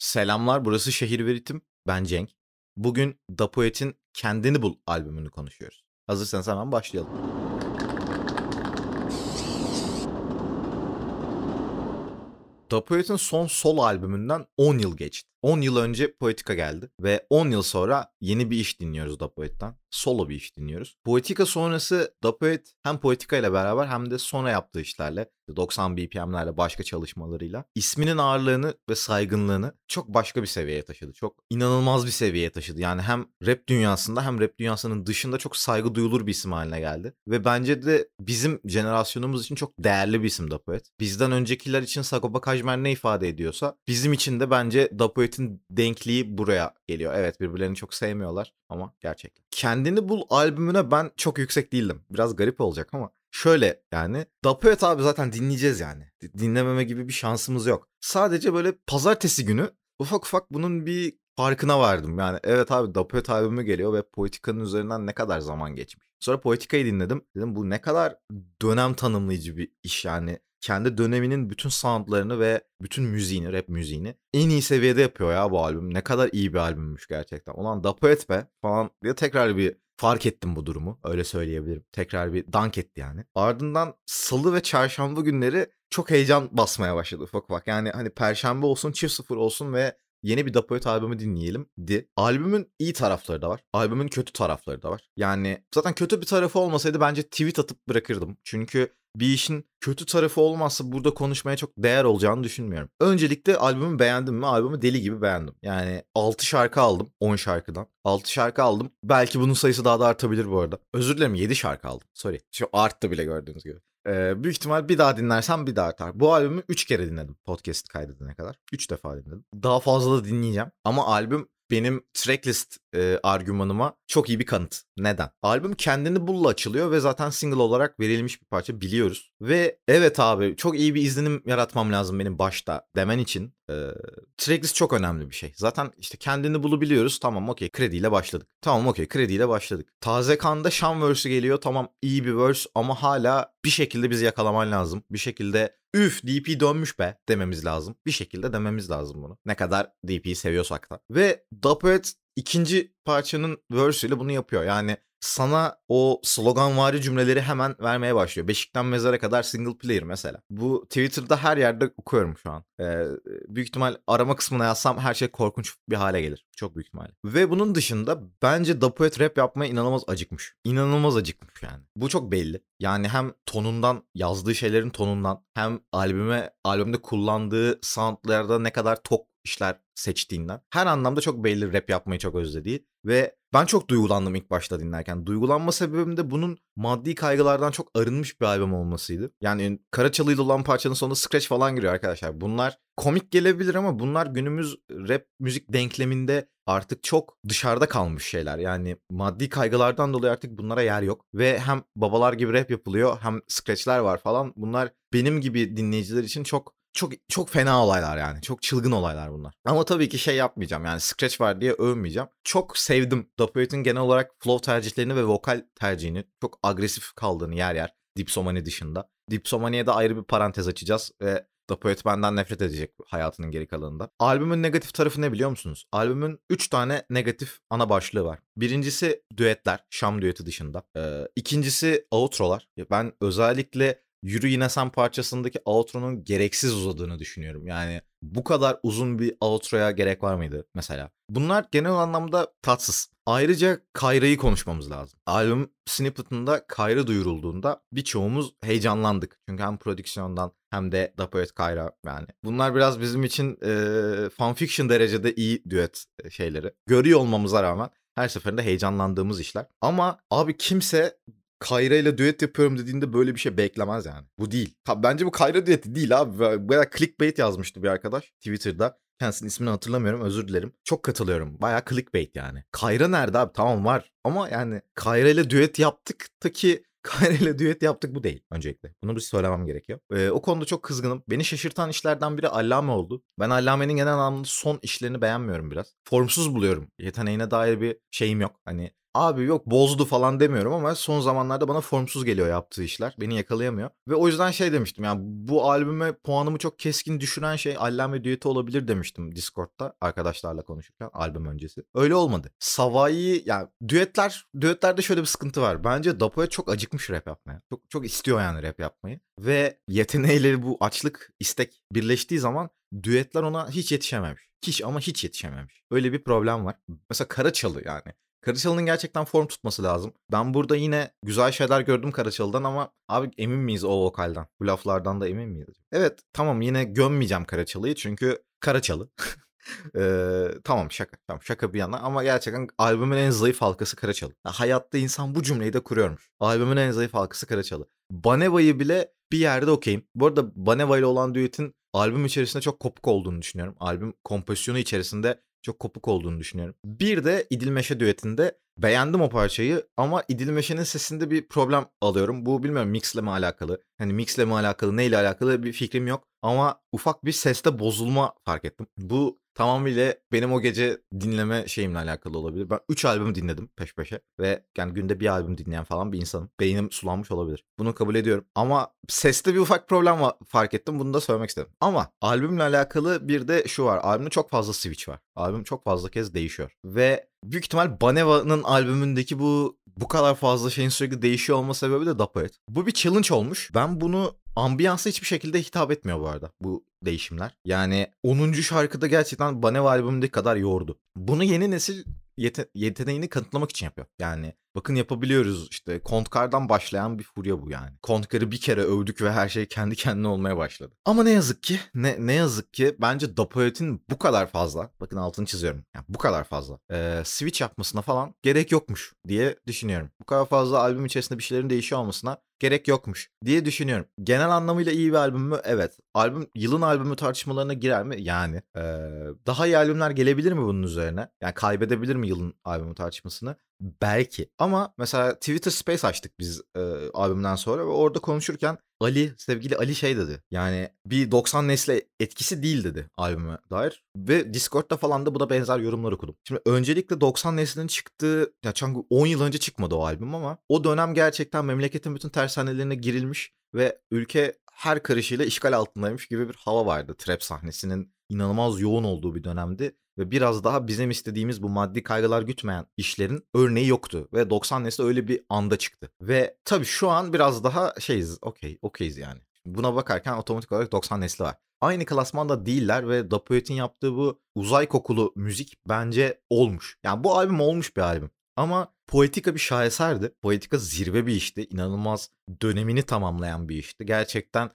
Selamlar, burası Şehir ve. Ben Cenk. Bugün Da Poet'in Kendini Bul albümünü konuşuyoruz. Hazırsanız hemen başlayalım. Da Poet'in son solo albümünden 10 yıl geçti. 10 yıl önce Poetika geldi ve 10 yıl sonra yeni bir iş dinliyoruz Da Poet'ten. Solo bir iş dinliyoruz. Poetika sonrası Da Poet hem Poetika ile beraber hem de sonra yaptığı işlerle 90 BPM'lerle başka çalışmalarıyla isminin ağırlığını ve saygınlığını çok başka bir seviyeye taşıdı. Çok inanılmaz bir seviyeye taşıdı. Yani hem rap dünyasında hem rap dünyasının dışında çok saygı duyulur bir isim haline geldi. Ve bence de bizim jenerasyonumuz için çok değerli bir isim Da Poet. Bizden öncekiler için Sagopa Kajmer ne ifade ediyorsa bizim için de bence Da Poet'in denkliği buraya geliyor. Evet birbirlerini çok sevmiyorlar ama gerçekten. Kendini Bul albümüne ben çok yüksek değildim. Biraz garip olacak ama Şöyle yani Da Poet abi zaten dinleyeceğiz yani. Dinlememe gibi bir şansımız yok. Sadece böyle pazartesi günü ufak ufak bunun bir farkına vardım. Yani evet abi Da Poet albümü geliyor ve Poetika'nın üzerinden ne kadar zaman geçmiş. Sonra Poetika'yı dinledim. Dedim bu ne kadar dönem tanımlayıcı bir iş yani. Kendi döneminin bütün soundlarını ve bütün müziğini, rap müziğini en iyi seviyede yapıyor ya bu albüm. Ne kadar iyi bir albümmüş gerçekten. Ulan Da Poet be falan diye tekrar bir fark ettim bu durumu. Öyle söyleyebilirim. Tekrar bir dank etti yani. Ardından salı ve çarşamba günleri çok heyecan basmaya başladı ufak ufak. Yani hani perşembe olsun, çift sıfır olsun ve yeni bir Dapoet albümü dinleyelim di. Albümün iyi tarafları da var. Albümün kötü tarafları da var. Yani zaten kötü bir tarafı olmasaydı bence tweet atıp bırakırdım. Çünkü bir işin kötü tarafı olmazsa burada konuşmaya çok değer olacağını düşünmüyorum. Öncelikle albümü beğendim mi? Albümü deli gibi beğendim. Yani 6 şarkı aldım 10 şarkıdan. 6 şarkı aldım. Belki bunun sayısı daha da artabilir bu arada. Özür dilerim 7 şarkı aldım. Sorry. Şu arttı bile gördüğünüz gibi. Ee, büyük ihtimal bir daha dinlersem bir daha artar. Bu albümü 3 kere dinledim podcast kaydedene kadar. 3 defa dinledim. Daha fazla da dinleyeceğim. Ama albüm benim tracklist e, argümanıma çok iyi bir kanıt. Neden? Albüm kendini bulla açılıyor ve zaten single olarak verilmiş bir parça biliyoruz. Ve evet abi çok iyi bir izlenim yaratmam lazım benim başta demen için. E, tracklist çok önemli bir şey. Zaten işte kendini bulu biliyoruz. Tamam okey krediyle başladık. Tamam okey krediyle başladık. Taze kanda Şam verse'ü geliyor. Tamam iyi bir verse ama hala bir şekilde bizi yakalaman lazım. Bir şekilde üf DP dönmüş be dememiz lazım. Bir şekilde dememiz lazım bunu. Ne kadar DP'yi seviyorsak da. Ve Dapet ikinci parçanın verse ile bunu yapıyor. Yani sana o sloganvari cümleleri hemen vermeye başlıyor. Beşikten mezara kadar single player mesela. Bu Twitter'da her yerde okuyorum şu an. Ee, büyük ihtimal arama kısmına yazsam her şey korkunç bir hale gelir. Çok büyük ihtimalle. Ve bunun dışında bence Da Poet rap yapmaya inanılmaz acıkmış. İnanılmaz acıkmış yani. Bu çok belli. Yani hem tonundan, yazdığı şeylerin tonundan hem albüme, albümde kullandığı soundlarda ne kadar tok işler seçtiğinden. Her anlamda çok belli rap yapmayı çok özlediği ve ben çok duygulandım ilk başta dinlerken. Duygulanma sebebim de bunun maddi kaygılardan çok arınmış bir albüm olmasıydı. Yani Karaçalı ile olan parçanın sonunda scratch falan giriyor arkadaşlar. Bunlar komik gelebilir ama bunlar günümüz rap müzik denkleminde artık çok dışarıda kalmış şeyler. Yani maddi kaygılardan dolayı artık bunlara yer yok. Ve hem babalar gibi rap yapılıyor hem scratchler var falan. Bunlar benim gibi dinleyiciler için çok çok çok fena olaylar yani. Çok çılgın olaylar bunlar. Ama tabii ki şey yapmayacağım yani scratch var diye övmeyeceğim. Çok sevdim Doppioid'in genel olarak flow tercihlerini ve vokal tercihini. Çok agresif kaldığını yer yer. Dipsomani dışında. Dipsomaniye de ayrı bir parantez açacağız ve Doppioid benden nefret edecek hayatının geri kalanında. Albümün negatif tarafı ne biliyor musunuz? Albümün 3 tane negatif ana başlığı var. Birincisi düetler, Şam düeti dışında. Ee, ikincisi outrolar. Ben özellikle Yürü Yine Sen parçasındaki outro'nun gereksiz uzadığını düşünüyorum. Yani bu kadar uzun bir outro'ya gerek var mıydı mesela? Bunlar genel anlamda tatsız. Ayrıca Kayra'yı konuşmamız lazım. Albüm snippet'ında Kayra duyurulduğunda birçoğumuz heyecanlandık. Çünkü hem prodüksiyondan hem de Da Poet Kayra yani. Bunlar biraz bizim için e, fanfiction derecede iyi düet şeyleri. Görüyor olmamıza rağmen her seferinde heyecanlandığımız işler. Ama abi kimse Kayra ile düet yapıyorum dediğinde böyle bir şey beklemez yani. Bu değil. Ha, bence bu Kayra düeti değil abi. Baya clickbait yazmıştı bir arkadaş Twitter'da. Kendisinin ismini hatırlamıyorum özür dilerim. Çok katılıyorum. Baya clickbait yani. Kayra nerede abi? Tamam var. Ama yani Kayra ile düet yaptık ta ki Kayra ile düet yaptık bu değil öncelikle. Bunu bir söylemem gerekiyor. Ee, o konuda çok kızgınım. Beni şaşırtan işlerden biri Allame oldu. Ben Allame'nin genel anlamda son işlerini beğenmiyorum biraz. Formsuz buluyorum. Yeteneğine dair bir şeyim yok. Hani abi yok bozdu falan demiyorum ama son zamanlarda bana formsuz geliyor yaptığı işler. Beni yakalayamıyor. Ve o yüzden şey demiştim yani bu albüme puanımı çok keskin düşüren şey Allame düeti olabilir demiştim Discord'da arkadaşlarla konuşurken albüm öncesi. Öyle olmadı. Savai'yi yani düetler düetlerde şöyle bir sıkıntı var. Bence Dapo'ya çok acıkmış rap yapmaya. Çok çok istiyor yani rap yapmayı. Ve yeteneğiyle bu açlık, istek birleştiği zaman düetler ona hiç yetişememiş. Hiç ama hiç yetişememiş. Öyle bir problem var. Mesela Karaçalı yani. Karaçalı'nın gerçekten form tutması lazım. Ben burada yine güzel şeyler gördüm Karaçalı'dan ama abi emin miyiz o vokalden? Bu laflardan da emin miyiz? Evet tamam yine gömmeyeceğim Karaçalı'yı çünkü Karaçalı. ee, tamam şaka tamam şaka bir yana ama gerçekten albümün en zayıf halkası Karaçalı. Ya, hayatta insan bu cümleyi de kuruyormuş. Albümün en zayıf halkası Karaçalı. Baneva'yı bile bir yerde okeyim. Bu arada Baneva ile olan düetin albüm içerisinde çok kopuk olduğunu düşünüyorum. Albüm kompozisyonu içerisinde çok kopuk olduğunu düşünüyorum. Bir de İdilmeşe düetinde beğendim o parçayı ama İdilmeşe'nin sesinde bir problem alıyorum. Bu bilmiyorum mixle mi alakalı? Hani mixle mi alakalı, neyle alakalı bir fikrim yok. Ama ufak bir seste bozulma fark ettim. Bu tamamıyla benim o gece dinleme şeyimle alakalı olabilir. Ben 3 albüm dinledim peş peşe ve yani günde bir albüm dinleyen falan bir insanım. Beynim sulanmış olabilir. Bunu kabul ediyorum. Ama seste bir ufak problem var, fark ettim. Bunu da söylemek istedim. Ama albümle alakalı bir de şu var. Albümde çok fazla switch var. Albüm çok fazla kez değişiyor. Ve büyük ihtimal Baneva'nın albümündeki bu bu kadar fazla şeyin sürekli değişiyor olma sebebi de Dapoet. Bu bir challenge olmuş. Ben bunu ambiyansa hiçbir şekilde hitap etmiyor bu arada bu değişimler. Yani 10. şarkıda gerçekten Baneva albümündeki kadar yordu. Bunu yeni nesil yete- yeteneğini kanıtlamak için yapıyor. Yani bakın yapabiliyoruz işte Kontkar'dan başlayan bir furya bu yani. Kontkar'ı bir kere övdük ve her şey kendi kendine olmaya başladı. Ama ne yazık ki ne, ne yazık ki bence Dapoet'in bu kadar fazla bakın altını çiziyorum yani bu kadar fazla e, switch yapmasına falan gerek yokmuş diye düşünüyorum. Bu kadar fazla albüm içerisinde bir şeylerin değişiyor olmasına gerek yokmuş diye düşünüyorum. Genel anlamıyla iyi bir albüm mü? Evet. Albüm yılın albümü tartışmalarına girer mi? Yani. Ee, daha iyi albümler gelebilir mi bunun üzerine? Yani kaybedebilir mi yılın albümü tartışmasını? Belki. Ama mesela Twitter Space açtık biz e, albümden sonra ve orada konuşurken Ali, sevgili Ali şey dedi. Yani bir 90 nesle etkisi değil dedi albüme dair. Ve Discord'da falan da buna benzer yorumlar okudum. Şimdi öncelikle 90 neslinin çıktığı, ya çünkü 10 yıl önce çıkmadı o albüm ama o dönem gerçekten memleketin bütün tersanelerine girilmiş ve ülke her karışıyla işgal altındaymış gibi bir hava vardı. Trap sahnesinin inanılmaz yoğun olduğu bir dönemdi ve biraz daha bizim istediğimiz bu maddi kaygılar gütmeyen işlerin örneği yoktu ve 90 nesli öyle bir anda çıktı. Ve tabii şu an biraz daha şeyiz, okey, okeyiz yani. Buna bakarken otomatik olarak 90 nesli var. Aynı klasmanda değiller ve Da yaptığı bu uzay kokulu müzik bence olmuş. Yani bu albüm olmuş bir albüm. Ama Poetika bir şaheserdi. Poetika zirve bir işti. İnanılmaz dönemini tamamlayan bir işti. Gerçekten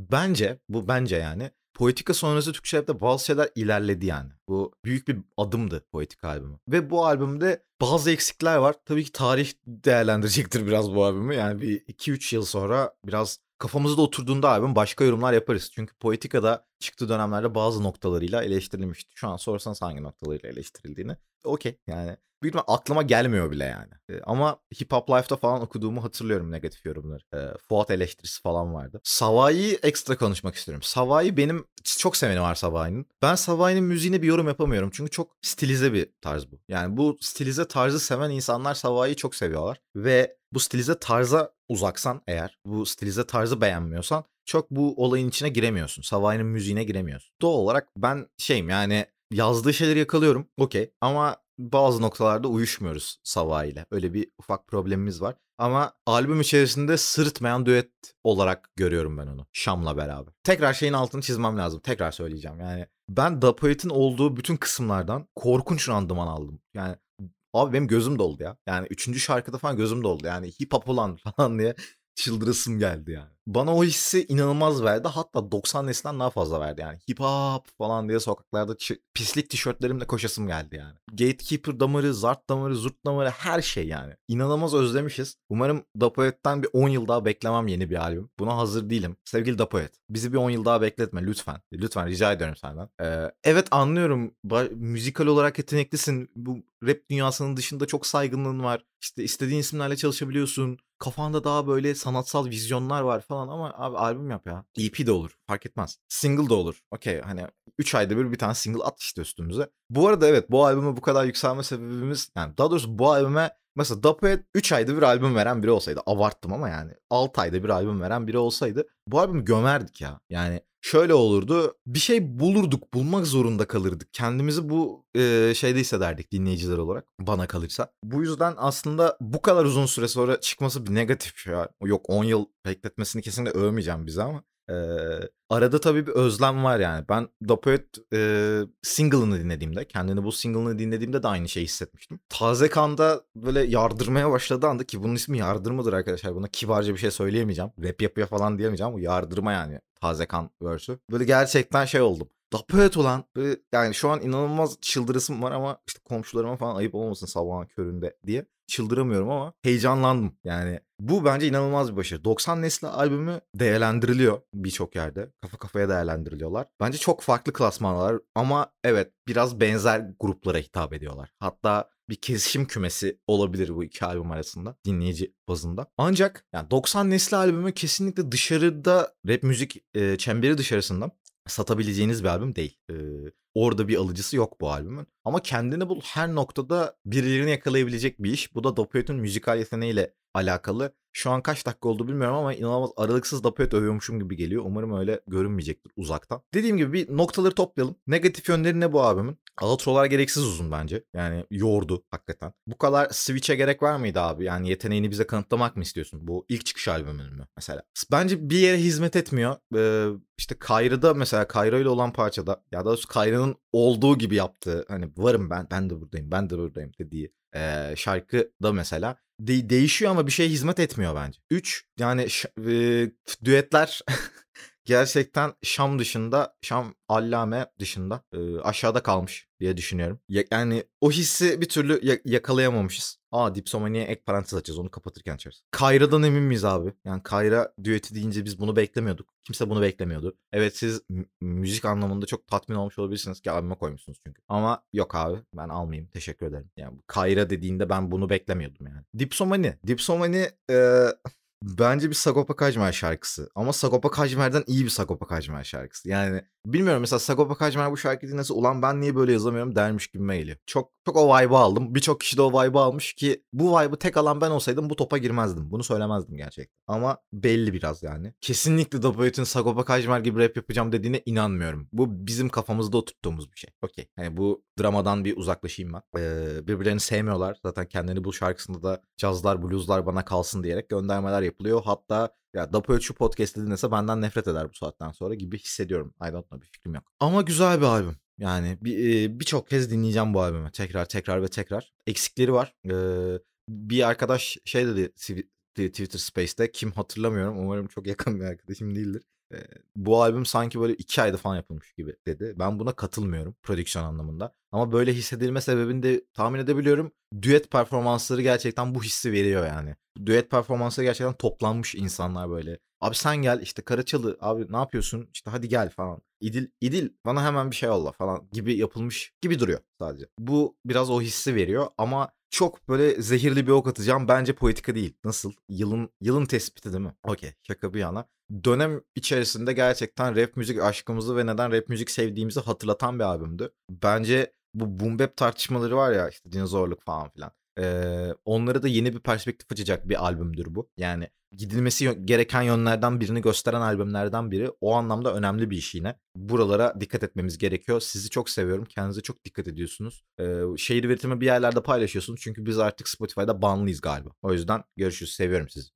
bence bu bence yani Poetika sonrası Türkçe rapte bazı şeyler ilerledi yani. Bu büyük bir adımdı Poetika albümü. Ve bu albümde bazı eksikler var. Tabii ki tarih değerlendirecektir biraz bu albümü. Yani bir 2-3 yıl sonra biraz kafamızda oturduğunda albüm başka yorumlar yaparız. Çünkü Poetika'da çıktığı dönemlerde bazı noktalarıyla eleştirilmişti. Şu an sorsanız hangi noktalarıyla eleştirildiğini. Okey yani büyük ihtimal aklıma gelmiyor bile yani. E, ama Hip Hop Life'da falan okuduğumu hatırlıyorum negatif yorumları. E, Fuat eleştirisi falan vardı. Savai'yi ekstra konuşmak istiyorum. Savai benim çok seveni var Savai'nin. Ben Savai'nin müziğine bir yorum yapamıyorum. Çünkü çok stilize bir tarz bu. Yani bu stilize tarzı seven insanlar Savai'yi çok seviyorlar. Ve bu stilize tarza uzaksan eğer, bu stilize tarzı beğenmiyorsan çok bu olayın içine giremiyorsun. Savai'nin müziğine giremiyorsun. Doğal olarak ben şeyim yani yazdığı şeyleri yakalıyorum. Okey. Ama bazı noktalarda uyuşmuyoruz Sava ile. Öyle bir ufak problemimiz var. Ama albüm içerisinde sırıtmayan düet olarak görüyorum ben onu. Şam'la beraber. Tekrar şeyin altını çizmem lazım. Tekrar söyleyeceğim. Yani ben Da olduğu bütün kısımlardan korkunç randıman aldım. Yani abi benim gözüm doldu ya. Yani üçüncü şarkıda falan gözüm doldu. Yani hip hop olan falan diye çıldırasım geldi yani. Bana o hissi inanılmaz verdi. Hatta 90 nesilden daha fazla verdi yani. Hip hop falan diye sokaklarda pislik tişörtlerimle koşasım geldi yani. Gatekeeper damarı, Zart damarı, Zurt damarı her şey yani. İnanılmaz özlemişiz. Umarım Dapoet'ten bir 10 yıl daha beklemem yeni bir albüm. Buna hazır değilim. Sevgili Dapoet bizi bir 10 yıl daha bekletme lütfen. Lütfen rica ediyorum senden. Ee, evet anlıyorum. Müzikal olarak yeteneklisin. Bu rap dünyasının dışında çok saygınlığın var. İşte istediğin isimlerle çalışabiliyorsun kafanda daha böyle sanatsal vizyonlar var falan ama abi albüm yap ya. EP de olur fark etmez. Single de olur. Okey hani 3 ayda bir bir tane single at işte üstümüze. Bu arada evet bu albüme bu kadar yükselme sebebimiz yani daha doğrusu bu albüme Mesela Dapoet 3 ayda bir albüm veren biri olsaydı abarttım ama yani 6 ayda bir albüm veren biri olsaydı bu albümü gömerdik ya. Yani şöyle olurdu bir şey bulurduk bulmak zorunda kalırdık. Kendimizi bu e, şeyde hissederdik dinleyiciler olarak bana kalırsa. Bu yüzden aslında bu kadar uzun süre sonra çıkması bir negatif ya. Yok 10 yıl bekletmesini kesinlikle övmeyeceğim bize ama Eee, arada tabii bir özlem var yani. Ben Dapoet eee single'ını dinlediğimde, kendini bu single'ını dinlediğimde de aynı şeyi hissetmiştim. Taze Kan'da böyle yardırmaya başladığı anda ki bunun ismi yardırmadır arkadaşlar. Buna kibarca bir şey söyleyemeyeceğim. Rap yapıyor falan diyemeyeceğim. Bu yardırma yani. Taze Kan verse'ü. Böyle gerçekten şey oldum. Dapoet olan böyle yani şu an inanılmaz çıldırısım var ama işte komşularıma falan ayıp olmasın sabahın köründe diye çıldıramıyorum ama heyecanlandım. Yani bu bence inanılmaz bir başarı. 90 nesli albümü değerlendiriliyor birçok yerde. Kafa kafaya değerlendiriliyorlar. Bence çok farklı klasmanlar ama evet biraz benzer gruplara hitap ediyorlar. Hatta bir kesişim kümesi olabilir bu iki albüm arasında dinleyici bazında. Ancak yani 90 nesli albümü kesinlikle dışarıda rap müzik e, çemberi dışarısında satabileceğiniz bir albüm değil. Ee, orada bir alıcısı yok bu albümün. Ama kendini bul her noktada birilerini yakalayabilecek bir iş. Bu da Dopoet'in müzikal yeteneğiyle alakalı. Şu an kaç dakika oldu bilmiyorum ama inanılmaz aralıksız Dapoet övüyormuşum gibi geliyor. Umarım öyle görünmeyecektir uzaktan. Dediğim gibi bir noktaları toplayalım. Negatif yönleri ne bu albümün? Outro'lar gereksiz uzun bence. Yani yordu hakikaten. Bu kadar switch'e gerek var mıydı abi? Yani yeteneğini bize kanıtlamak mı istiyorsun? Bu ilk çıkış albümün mü mesela? Bence bir yere hizmet etmiyor. Ee, işte Kayra'da mesela Kayra ile olan parçada ya da doğrusu Kayra'nın olduğu gibi yaptığı hani varım ben ben de buradayım ben de buradayım dediği e, şarkı da mesela de- değişiyor ama bir şeye hizmet etmiyor bence. 3 yani ş- e, düetler gerçekten Şam dışında, Şam Allame dışında e, aşağıda kalmış diye düşünüyorum. Ya, yani o hissi bir türlü ya- yakalayamamışız. Aa Dipsomani'ye ek parantez açacağız onu kapatırken açarız. Kayra'dan emin miyiz abi? Yani Kayra düeti deyince biz bunu beklemiyorduk. Kimse bunu beklemiyordu. Evet siz m- müzik anlamında çok tatmin olmuş olabilirsiniz ki albüme koymuşsunuz çünkü. Ama yok abi ben almayayım teşekkür ederim. Yani Kayra dediğinde ben bunu beklemiyordum yani. Dipsomani. Dipsomani e, Bence bir Sagopa Kajmer şarkısı. Ama Sagopa Kajmer'den iyi bir Sagopa Kajmer şarkısı. Yani bilmiyorum mesela Sagopa Kajmer bu şarkıyı dinlese ulan ben niye böyle yazamıyorum dermiş gibime geliyor. Çok çok o vibe'ı aldım. Birçok kişi de o vibe'ı almış ki bu vibe'ı tek alan ben olsaydım bu topa girmezdim. Bunu söylemezdim gerçekten. Ama belli biraz yani. Kesinlikle Dapoet'in Sagopa Kajmer gibi rap yapacağım dediğine inanmıyorum. Bu bizim kafamızda oturttuğumuz bir şey. Okey. Yani bu dramadan bir uzaklaşayım ben. Ee, birbirlerini sevmiyorlar. Zaten kendini bu şarkısında da cazlar, blueslar bana kalsın diyerek göndermeler yapılıyor. Hatta ya Dapoet şu podcast'ı dinlese benden nefret eder bu saatten sonra gibi hissediyorum. I don't know bir fikrim yok. Ama güzel bir albüm. Yani bir birçok kez dinleyeceğim bu albümü. Tekrar tekrar ve tekrar. Eksikleri var. Ee, bir arkadaş şey dedi Twitter Space'te kim hatırlamıyorum. Umarım çok yakın bir arkadaşım değildir. Bu albüm sanki böyle iki ayda falan yapılmış gibi dedi. Ben buna katılmıyorum prodüksiyon anlamında. Ama böyle hissedilme sebebini de tahmin edebiliyorum. Düet performansları gerçekten bu hissi veriyor yani. Düet performansları gerçekten toplanmış insanlar böyle. Abi sen gel işte Karaçalı abi ne yapıyorsun işte hadi gel falan. İdil, İdil bana hemen bir şey yolla falan gibi yapılmış gibi duruyor sadece. Bu biraz o hissi veriyor ama çok böyle zehirli bir ok atacağım. Bence politika değil. Nasıl? Yılın yılın tespiti değil mi? Okey. Şaka bir yana. Dönem içerisinde gerçekten rap müzik aşkımızı ve neden rap müzik sevdiğimizi hatırlatan bir albümdü. Bence bu boom bap tartışmaları var ya işte dinozorluk falan filan. Ee, onlara da yeni bir perspektif açacak bir albümdür bu. Yani gidilmesi gereken yönlerden birini gösteren albümlerden biri. O anlamda önemli bir iş yine. Buralara dikkat etmemiz gerekiyor. Sizi çok seviyorum. Kendinize çok dikkat ediyorsunuz. Ee, şehir üretimi bir yerlerde paylaşıyorsunuz. Çünkü biz artık Spotify'da banlıyız galiba. O yüzden görüşürüz. Seviyorum sizi.